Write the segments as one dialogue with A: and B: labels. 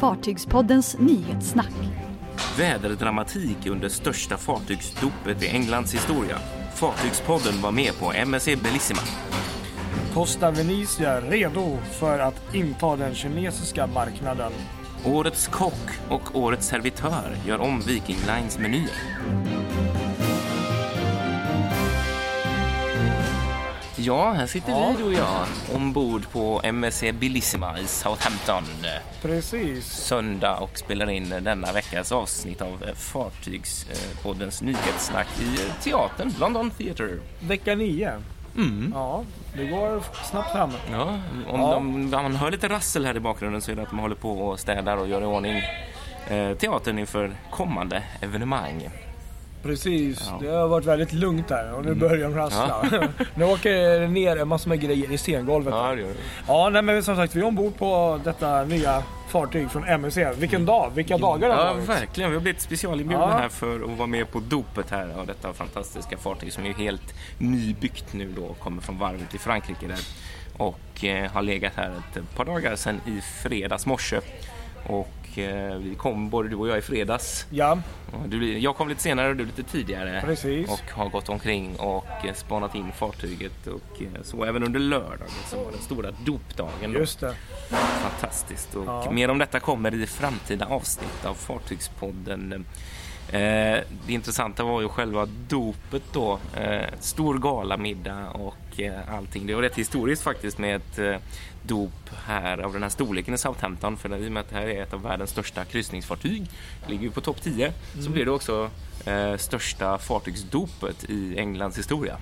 A: Fartygspoddens nyhetssnack.
B: Väderdramatik under största fartygsdopet i Englands historia. Fartygspodden var med på MSC Bellissima.
C: Costa Venezia redo för att inta den kinesiska marknaden.
B: Årets kock och årets servitör gör om Viking Lines menyer. Ja, här sitter
C: Ja.
B: vi du och jag ombord på MSC Bellissima i Southampton.
C: Precis.
B: Söndag och spelar in denna veckas avsnitt av eh, Fartygspoddens nyhetssnack i eh, teatern, London Theatre.
C: Vecka 9.
B: Mm.
C: Ja, det går snabbt fram.
B: Ja, om,
C: Ja.
B: De, om man hör lite rassel här i bakgrunden så är det att de håller på och städar och gör i ordning eh, teatern inför kommande evenemang.
C: Precis.
B: Ja. Mm.
C: Det har varit väldigt lugnt där och nu börjar de rassla. nu åker det ner en massa med grejer i scengolvet.
B: Ja,
C: Ja,
B: det gör det.
C: ja nej, men som sagt vi är ombord på detta nya fartyg från MSC. Vilken dag, vilka dagar det
B: Ja,
C: har varit.
B: verkligen. Vi har blivit specialinbjudna
C: Ja.
B: här för att vara med på dopet här av detta fantastiska fartyg som är helt nybyggt nu då. Kommer från varvet i Frankrike där. Och eh, har legat här ett par dagar sedan i fredags morse. Och vi kom både du och jag i fredags.
C: Ja,
B: Du, jag kom lite senare och du lite tidigare.
C: Precis.
B: Och har gått omkring och eh, spanat in fartyget. Och eh, så även under lördagen som var den stora dopdagen. då.
C: just det.
B: Fantastiskt. Och
C: Ja.
B: mer om detta kommer i framtida avsnitt av Fartygspodden. Eh, det intressanta var ju själva dopet då. Eh, stor galamiddag och eh, allting. Det var rätt historiskt faktiskt med ett eh, dop här av den här storleken i Southampton. För i och med att det här är ett av världens största kryssningsfartyg, ligger ju på topp 10, så blir det också eh, största fartygsdopet i Englands historia.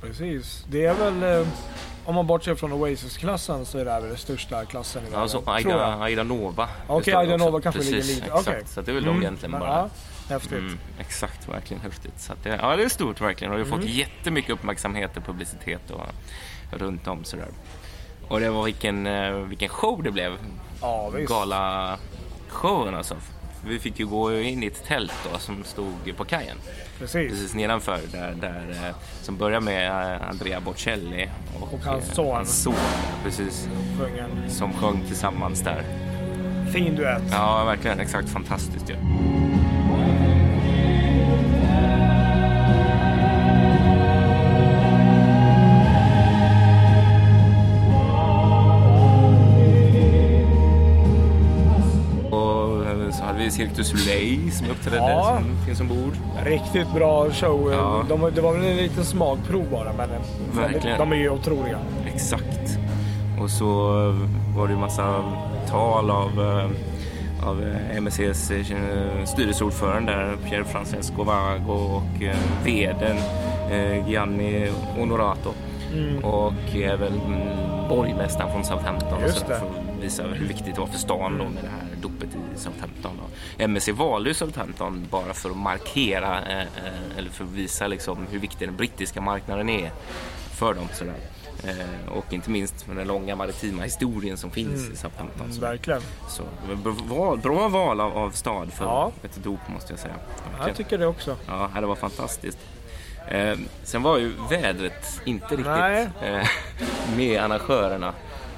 C: Precis. Det är väl, eh, om man bortser från Oasis-klassen så är det här väl den största klassen i världen.
B: Alltså Aida. Aida Nova.
C: Okej,
B: står
C: Aida. Nova kanske
B: Precis,
C: ligger lite-
B: Exakt,
C: okej.
B: så det är väl de
C: Mm,
B: egentligen bara.
C: Ja, häftigt.
B: Mm, exakt, verkligen häftigt. Så det, ja, det är stort verkligen och det har
C: Mm.
B: fått jättemycket uppmärksamhet och publicitet och, runt om sådär. Och det var vilken, eh, vilken show det blev.
C: Ja, visst.
B: Gala-showen alltså. Vi fick ju gå in i ett tält då som stod på kajen
C: Precis.
B: precis nedanför där, där eh, som börjar med eh, Andrea Bocelli och,
C: Och hans son.
B: hans son precis,
C: Sjöng en
B: som sjöng tillsammans där.
C: fin duett.
B: Ja, verkligen exakt fantastiskt ju. Och Cirque du Soleil som uppträdde,
C: Ja.
B: som finns ombord.
C: Riktigt bra show.
B: Ja.
C: De, det var väl en liten smakprov bara men eh,
B: Verkligen.
C: de är ju otroliga.
B: Exakt. Och så var det ju massa tal av, eh, av eh, MSCs eh, styrelseordförande Pierre Francesco Vago och eh, vdn eh, Gianni Onorato. Och även mm, borgmästaren från Southampton
C: Just
B: så där,
C: det.
B: för att visa hur viktigt det var för stan då med det här dopet i Southampton. Och MSC valde ju Southampton bara för att markera eh, eh, eller för att visa liksom hur viktig den brittiska marknaden är för dem. Sådär. Eh, och inte minst med den långa maritima historien som finns i Southampton. Så,
C: Verkligen.
B: så bra, bra val av, av stad för
C: Ja.
B: ett dop måste jag säga.
C: Jag tycker det också.
B: Ja, det var fantastiskt. Eh, sen var ju vädret inte riktigt eh, med arrangörerna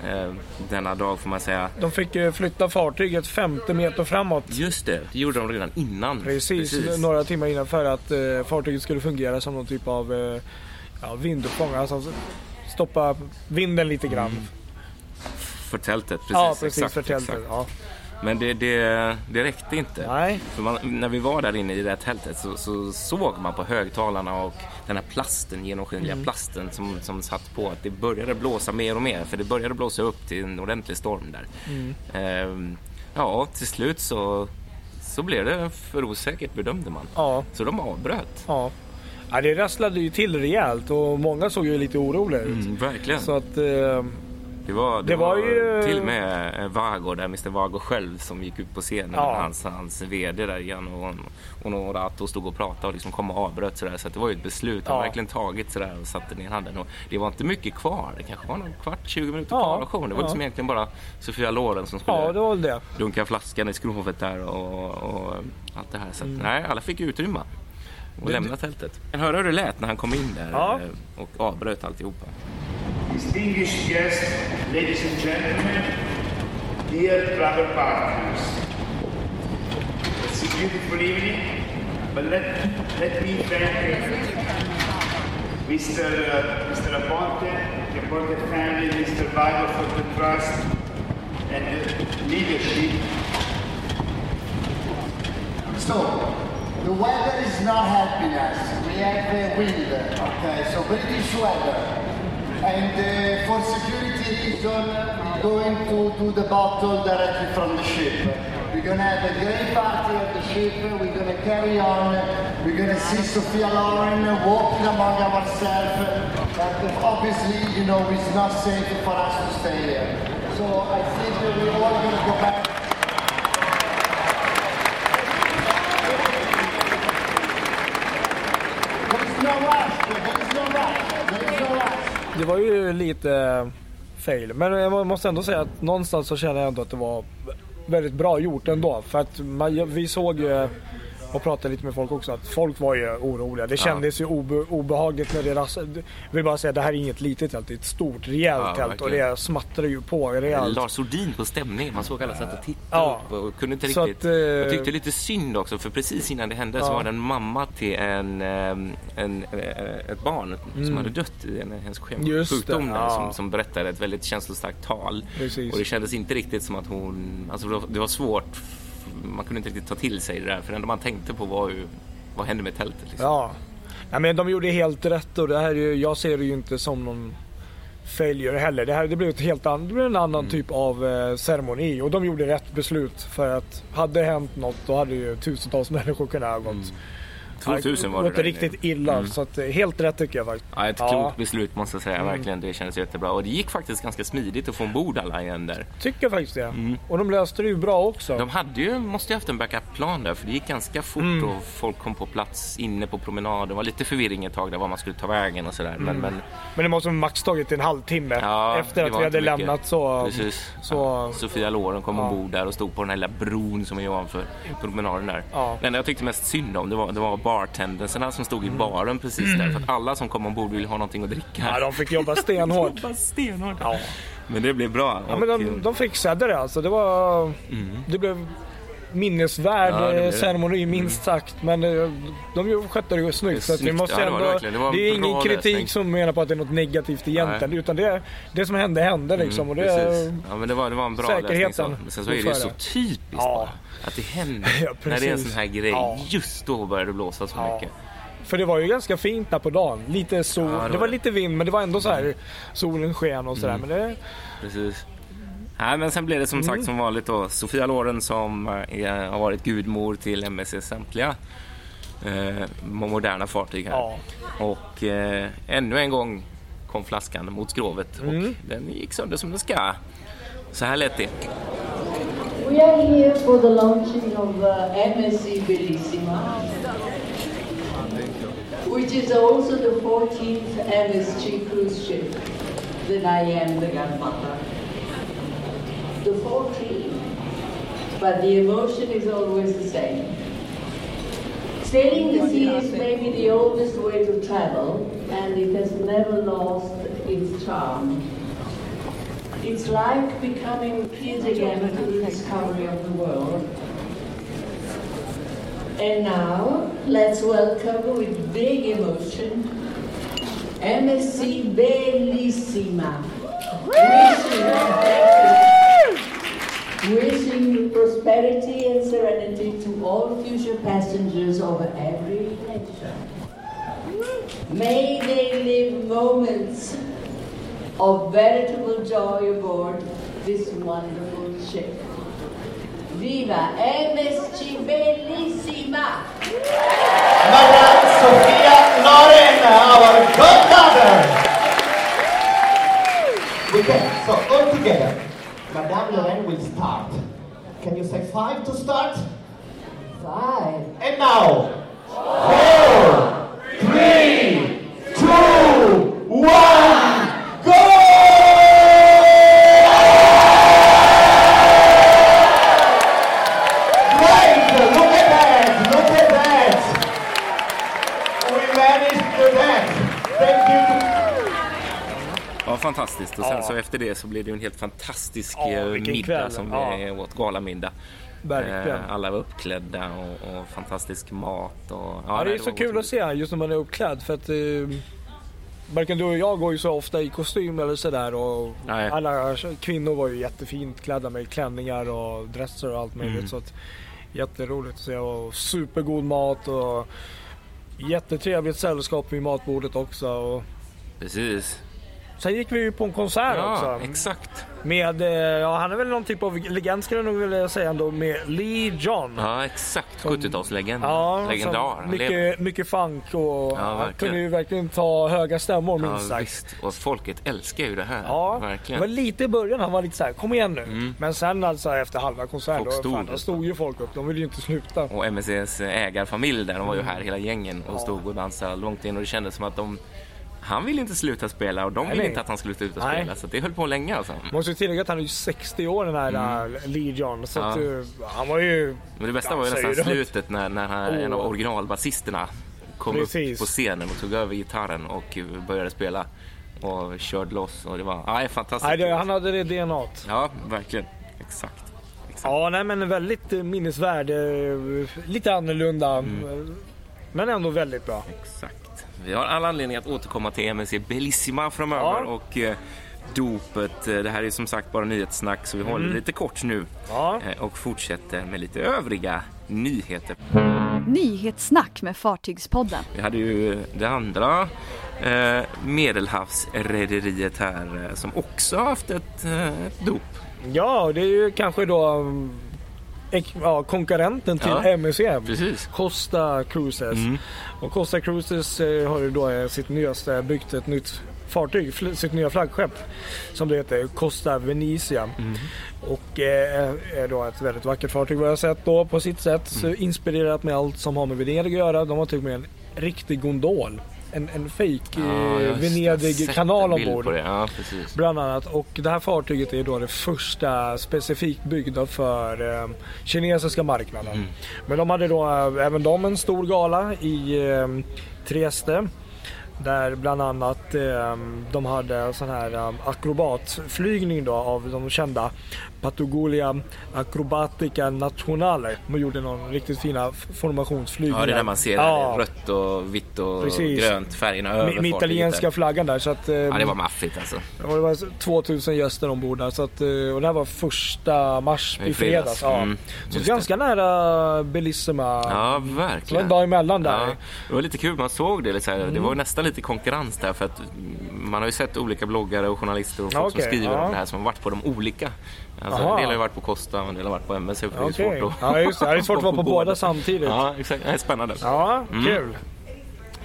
B: eh, denna dag får man säga.
C: De fick ju flytta fartyget 50 meter framåt.
B: Just det, det gjorde de redan innan.
C: Precis, några timmar innan för att eh, fartyget skulle fungera som någon typ av eh, ja, vinduppgång. Alltså stoppa vinden lite grann.
B: För tältet, precis.
C: ja, precis
B: exakt,
C: för tältet.
B: exakt.
C: Ja.
B: Men det, det, det räckte inte.
C: Nej,
B: För man, när vi var där inne i det här tältet så, så såg man på högtalarna och den här plasten, genomskinliga
C: Mm.
B: plasten som, som satt på att det började blåsa mer och mer. För det började blåsa upp till en ordentlig storm där.
C: Mm.
B: Ehm, ja, till slut så, så blev det för osäkert bedömde man.
C: ja,
B: Så de avbröt.
C: ja. ja. Det rasslade ju till rejält och många såg ju lite oroliga ut.
B: Mm, verkligen.
C: Så att, eh,
B: Det var, det
C: Det var
B: var,
C: ju-
B: till och med eh, Vago, där Mr Vago själv som gick ut på scenen.
C: Ja.
B: Hans, hans VD där igen och, och Norato stod och pratade och liksom kom och avbröt sådär. Så det var ju ett beslut. Han
C: Ja.
B: verkligen tagit sådär och satte ner handen. Och det var inte mycket kvar. Det kanske var någon kvart, 20 minuter
C: Ja.
B: kvar av showen. Det var
C: Ja.
B: liksom egentligen bara Sofia Loren som skulle
C: ja, det var det.
B: dunka flaskan i skrovet där och, och allt det här. Så att, nej, alla fick utrymma. Och lämna tältet. Jag hörde hur det lät när han kom in där
C: Ja.
B: eh, och avbröt alltihopa.
D: Distinguished guests, ladies and gentlemen, Dear travel partners, it's a beautiful evening, but let, let me thank Mr. Uh, Mr. Aponte, the Aponte family, Mr. Vago for the trust and the leadership.
E: So, the weather is not helping us. We have uh, wind, okay, so British weather. And uh, for security reason, we're going to do the bottle directly from the ship. We're going to have a great party at the ship. We're going to carry on. We're going to see Sophia Loren walking among ourselves. But obviously, you know, it's not safe for us to stay here. So I think we're all going to go back.
C: Det var ju lite eh, fail. Men jag måste ändå säga att någonstans så känner jag ändå att det var väldigt bra gjort ändå. För att man, vi såg ju och pratade lite med folk också att folk var ju oroliga. Det kändes ju obe, obehagligt när det rassade. Jag vill bara säga att det här är inget litet tält. Det är ett stort rejält
B: Ja,
C: tält och
B: verkligen.
C: det smattrar ju på rejält.
B: Lars Sordin på stämning. Man såg alla satt och tittade
C: Ja.
B: upp och kunde inte riktigt.
C: att, eh,
B: Jag tyckte lite synd också för precis innan det hände så
C: Ja.
B: var det en mamma till en, ehm, en, eh, ett barn som hade dött i en hennes
C: Mm.
B: Sjukdom där,
C: ja.
B: som, som berättade ett väldigt känslostarkt tal.
C: Precis.
B: Och det kändes inte riktigt som att hon, alltså det var svårt. Man kunde inte riktigt ta till sig det där för det enda man tänkte på var ju vad hände med tältet liksom.
C: Ja. ja men de gjorde helt rätt och det här är ju, jag ser det ju inte som någon failure heller. Det här det blev, ett helt an, det blev en annan typ av eh, ceremoni och de gjorde rätt beslut för att hade det hänt något då hade ju tusentals människor kunnat ha gått
B: 2000 var det
C: gått
B: där
C: riktigt illa.
B: Mm.
C: Så att, eh, helt rätt tycker jag faktiskt.
B: Ja, ett
C: Ja.
B: klokt beslut måste jag säga.
C: Mm.
B: Verkligen, det kändes jättebra. Och det gick faktiskt ganska smidigt att få ombord alla igen där.
C: Tycker faktiskt det. Och de löste det ju bra också.
B: Mm. De hade ju, måste ju haft en backup-plan där för det gick ganska fort
C: Mm.
B: och folk kom på plats inne på promenaden. Det var lite förvirring ett tag där var man skulle ta vägen och sådär.
C: Mm.
B: Men, men
C: Men det måste ha max tagit en halvtimme
B: ja,
C: efter
B: det
C: att vi hade
B: mycket.
C: lämnat så.
B: Precis.
C: så
B: Ja, Sofia Loren kom
C: Ja.
B: ombord där och stod på den här lilla bron som är ovanför promenaden där.
C: Ja.
B: Det enda jag tyckte mest synd om det var, det var bartenderserna som stod i baren precis där. För att alla som kom ombord ville ha någonting att dricka.
C: Mm. Ja, de fick jobba stenhårt.
B: Jobba stenhårt.
C: Ja.
B: Men det blev bra.
C: Ja, men de, de fixade det alltså. Det var... Det blev minnesvärd
B: Ja, det blev det.
C: ceremoni minst sagt. Men eh, de skötte det snyggt.
B: Det är
C: Så att vi
B: snyggt.
C: måste
B: Ja, det var
C: ändå,
B: det verkligen. Det var en
C: det är ingen kritik som menar på att det är något negativt egentligen.
B: Nej.
C: Utan det, det som hände hände liksom. och det,
B: Precis. Ja, men det var, det var en bra
C: Säkerheten
B: lösning. Så. Sen så är det ju så typiskt
C: Ja.
B: bara. Att det händer.
C: Ja,
B: när det är en sån här grej. Just då börjar det blåsa så mycket.
C: För det var ju ganska fint där på dagen. Lite sol.
B: Det var. Mm.
C: lite vind men det var ändå så här solen sken och sådär. Men det,
B: Precis. Nej, men sen blev det som
C: Mm.
B: sagt som vanligt då Sofia Loren som eh, är, har varit gudmor till MSC samtliga eh, moderna fartyg här.
C: Ja.
B: Och eh, ännu en gång kom flaskan mot skrovet och
C: Mm.
B: den gick sönder som den ska. Så här lät det.
F: We are here for the launching of uh, MSC Bellissima, which is also the 14th MSG cruise ship that I am the godmother. The 14th, but the emotion is always the same. Sailing the sea is maybe the oldest way to travel, and it has never lost its charm. It's like becoming kids again to the discovery of the world. And now, let's welcome with big emotion MSC Bellissima. Wishing, wishing prosperity and serenity to all future passengers of every nation. May they live moments of veritable joy aboard this wonderful ship. Viva MSC Bellissima!
E: Madame Sophia Loren, our godmother. Okay, so all together, Madame Loren will start. Can you say five to start?
F: Five.
E: And now, four, three,
B: Och sen
C: Ja.
B: så efter det så blev det en helt fantastisk
C: Ja,
B: eh, middag
C: kväll.
B: som
C: Ja.
B: vi åt galamiddag.
C: Verkligen.
B: Eh, Alla var uppklädda och, och fantastisk mat. Och,
C: Ja, det
B: nej,
C: är så kul att se just när man är uppklädd för att eh, Varken du och jag går ju så ofta i kostym eller sådär och
B: Nej.
C: alla kvinnor var ju jättefint klädda med klänningar och dresser och allt möjligt.
B: Mm.
C: Så att, jätteroligt att se och supergod mat och jättetrevligt sällskap vid matbordet också. Och
B: Precis.
C: Sen gick vi ju på en konsert
B: Ja,
C: också.
B: exakt.
C: Med, eh, ja han är väl någon typ av legend skulle jag nog vilja säga ändå med Lee John.
B: Ja, exakt. 70-talslegend.
C: Ja,
B: Legendar. Han
C: mycket, mycket funk och han
B: verkligen.
C: kunde ju verkligen ta höga stämmor minst
B: Ja,
C: sagt.
B: visst. Och folket älskar ju det här.
C: Ja,
B: Verkligen.
C: det var lite i början han var lite såhär, kom igen nu.
B: Mm.
C: Men sen alltså efter halva konserten, då,
B: stod
C: fan, då stod ju folk upp. De ville ju inte sluta.
B: Och MSCs ägarfamilj där, de var ju här hela gängen och stod och dansade långt in och det kändes som att de han ville inte sluta spela och de
C: Nej,
B: ville
C: nej.
B: inte att han skulle sluta
C: Nej.
B: spela så det höll på länge alltså.
C: Måste ju tillägga att han är ju 60 år den här mm. Lee John. Så att,
B: Ja.
C: eh, han var ju...
B: Men det bästa var ju nästan slutet när, när han, en av originalbasisterna kom
C: Precis.
B: upp på scenen och tog över gitarren och började spela och körde loss och det var nej, fantastiskt.
C: Nej, det, han hade det DNAt.
B: Ja, verkligen. Exakt. Exakt.
C: Ja, nej men väldigt minnesvärd. eh, Lite annorlunda.
B: Mm.
C: Men ändå väldigt bra.
B: Exakt. Vi har all anledning att återkomma till MSC Bellissima framöver
C: Ja.
B: och eh, dopet. eh, Det här är som sagt bara nyhetssnack så vi håller lite kort nu
C: Mm. Ja.
B: eh, och fortsätter med lite övriga nyheter.
A: Nyhetssnack med Fartygspodden.
B: Vi hade ju det andra eh, medelhavsrederiet här som också har haft ett, eh, dop.
C: Ja, det är ju kanske då mm, ja, konkurrenten till
B: Ja.
C: MSC.
B: Precis.
C: Costa Cruises.
B: Mm.
C: Och Costa Cruises eh, har ju då eh, sitt nyaste byggt ett nytt fartyg, sitt nya flaggskepp som det heter, Costa Venezia.
B: Mm.
C: Och eh, är då ett väldigt vackert fartyg vad jag har sett då på sitt sätt. Så
B: Mm.
C: inspirerat med allt som har med Venedig att göra. De har till och med en riktig gondol. En, en fake
B: Ja,
C: eh. Venedig-kanal ombord.
B: på det. Ja, precis.
C: Bland annat. Och det här fartyget är då det första specifikt byggda för eh, kinesiska marknaden.
B: Mm.
C: Men de hade då eh, även de en stor gala i eh, Trieste. Där bland annat eh, de hade sån här eh, akrobatflygning då av de kända Patagonia Acrobatica Nationale. De gjorde någon riktigt fina formationsflygningar.
B: Ja, det är där man ser
C: Ja,
B: rött och vitt och
C: Precis.
B: grönt färgerna över
C: med, italienska flaggan där. Så att, eh,
B: Ja, det var maffigt alltså.
C: Det var 2000 gäster ombord där. Så att, eh, och det här var första mars
B: I
C: fredags. Ja.
B: Mm,
C: så ganska nära Bellissima.
B: Ja,
C: det var
B: verkligen.
C: en dag emellan där.
B: Ja, det var lite kul, man såg det. Här.
C: Mm.
B: Det var nästan lite konkurrens där för att man har ju sett olika bloggare och journalister och folk
C: Ja, okej,
B: som skriver om det här som har varit på de olika. Alltså,
C: Aha.
B: en del har ju varit på Costa och en del har varit på MS. så Det är ju
C: Okej.
B: svårt att...
C: Ja, just det. Det är svårt att vara på båda samtidigt.
B: Ja, exakt. Det är spännande.
C: Ja,
B: Mm.
C: kul.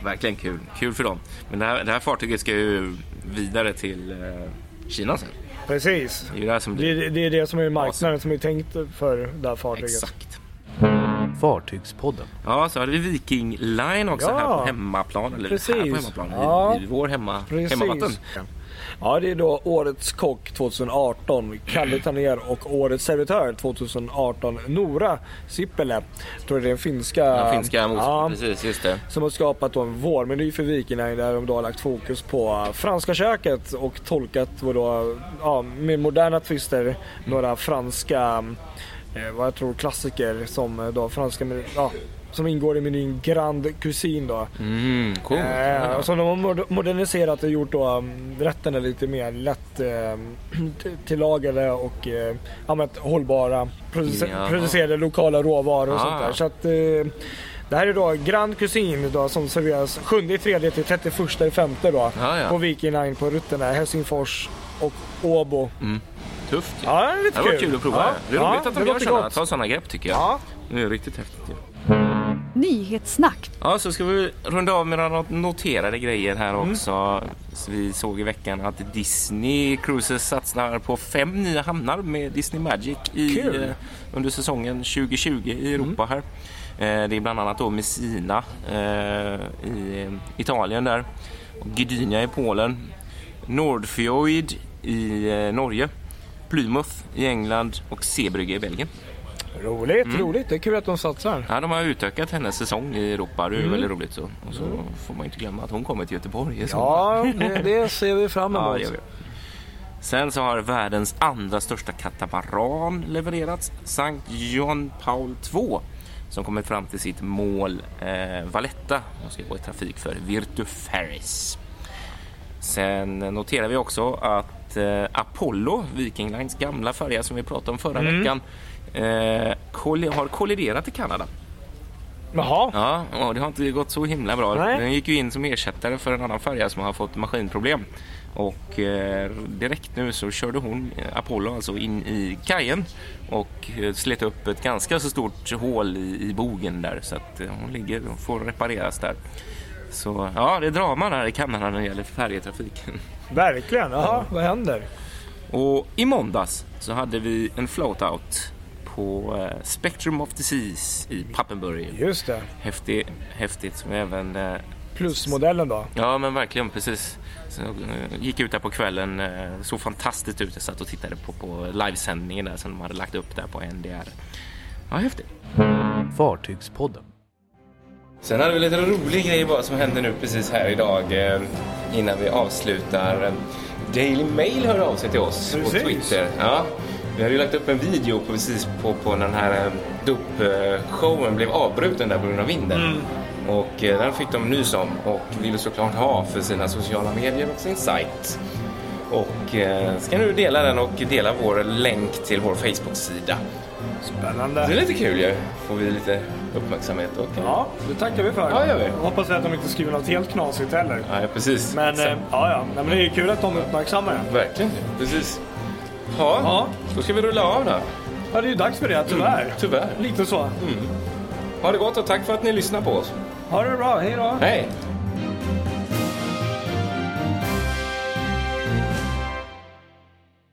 B: Verkligen kul. Kul för dem. Men det här, det här fartyget ska ju vidare till eh, Kina sen.
C: Precis.
B: Det är det här som
C: Det
B: blir...
C: är, det är det som är marknaden som är tänkt för det här fartyget.
B: Exakt.
G: Fartygspodden.
B: Ja, så hade vi Viking Line också
C: Ja.
B: här på hemmaplan. Eller här
C: Precis.
B: på hemmaplan.
C: Ja.
B: I, i vår hemma,
C: Precis.
B: hemmavatten.
C: Ja, det är då Årets kock 2018, Kalle Taner och Årets servitör 2018, Nora Sippele. Jag tror det är den finska...
B: Ja, finska.
C: Ja,
B: Precis, just det.
C: som har skapat en vårmeny för Viking Line där de då har lagt fokus på franska köket och tolkat då, ja, med moderna twister några franska, vad jag tror klassiker som eh, då franska, ja, som ingår i menyn Grand Cuisine då.
B: Mm, coolt.
C: Eh, så de har mod- moderniserat och gjort då um, rätterna lite mer lätt eh, tillagade och eh, hållbara. Produce-
B: Jaha.
C: producerade lokala råvaror och
B: Ah.
C: sånt där. Så att, eh, det här är då Grand Cuisine då, som serveras 7 3 till 31 femte då.
B: Ja, ja.
C: På Viking Line på rutterna Helsingfors och Åbo.
B: Tufft ju.
C: Ja, det är lite
B: Det var
C: kul.
B: kul att prova
C: ja.
B: det. Är
C: ja,
B: roligt att de gör sådana, tar sådana grepp tycker jag.
C: Ja.
B: Det är riktigt häftigt ju.
A: Nyhetssnack.
B: Ja, så ska vi runda av med några noterade grejer här
C: Mm.
B: också. Så vi såg i veckan att Disney Cruises satsar på fem nya hamnar med Disney Magic i.
C: Mm.
B: eh, under säsongen 2020 i Europa här. Eh, det är bland annat då Messina eh, i eh, Italien där, och Gdynia i Polen, Nordfjord i eh, Norge, Plymouth i England och Zeebrugge i Belgien.
C: Roligt,
B: Mm.
C: roligt. Det är kul att de satsar.
B: Ja, de har utökat hennes säsong i Europa. Det är
C: Mm.
B: väldigt roligt. Så. Och så får man inte glömma att hon kommer till Göteborg i sommar.
C: Ja, det, ser vi fram
B: Ja,
C: emot.
B: vi. Sen så har världens andra största katamaran levererats, Sankt John Paul II som kommer fram till sitt mål eh, Valletta och ska gå i trafik för Virtu Ferries. Sen noterar vi också att eh, Apollo, Viking Lines gamla färja som vi pratade om förra
C: Mm.
B: veckan, eh, har kolliderat i Kanada.
C: Jaha.
B: Ja, och det har inte gått så himla bra.
C: Nej.
B: Den gick ju in som ersättare för en annan färja som har fått maskinproblem. Och eh, direkt nu så körde hon, eh, Apollo, alltså in i kajen och slet upp ett ganska så stort hål i, i bogen där så att eh, hon ligger och får repareras där. Så ja, det är drama där i Kanada när det gäller färjetrafiken.
C: Verkligen. Jaha, vad händer?
B: Och i måndags så hade vi en floatout på eh, Spectrum of the Seas i Pappenburg.
C: Just det.
B: Häftig, häftigt som även eh,
C: Plusmodellen då.
B: Ja men verkligen precis. Så, jag eh, gick ut där på kvällen, såg fantastiskt ut. Jag satt och tittade på, på livesändningen där som de hade lagt upp där på NDR. Ja, häftigt.
G: Fartygspodden.
B: Sen hade vi lite rolig grej bara som hände nu precis här idag innan vi avslutar. Daily Mail hörde av sig till oss på
C: Precis.
B: Twitter. Ja, vi hade ju lagt upp en video på, precis på, på den här eh, dop-showen blev avbruten där på grund av vinden. Och eh, den fick de nys om och ville såklart ha för sina sociala medier och sin sajt. Och eh, ska nu dela den och dela vår länk till vår Facebook-sida.
C: Spännande.
B: Det är lite kul ju. Får vi lite uppmärksamhet och...
C: Ja, det tackar vi för.
B: Ja, gör vi.
C: Hoppas vi att de inte skriver något helt knasigt heller.
B: Ja, precis.
C: Men, eh, ja, ja. Nej, men det är ju kul att de uppmärksammar det.
B: Verkligen, precis. Ja,
C: Ja.
B: då ska vi rulla av då.
C: Ja, det är ju dags för det, tyvärr.
B: Tyvärr.
C: Lite så.
B: Ha det gott och tack för att ni lyssnar på oss.
C: Ha det bra, hej då.
B: Hej!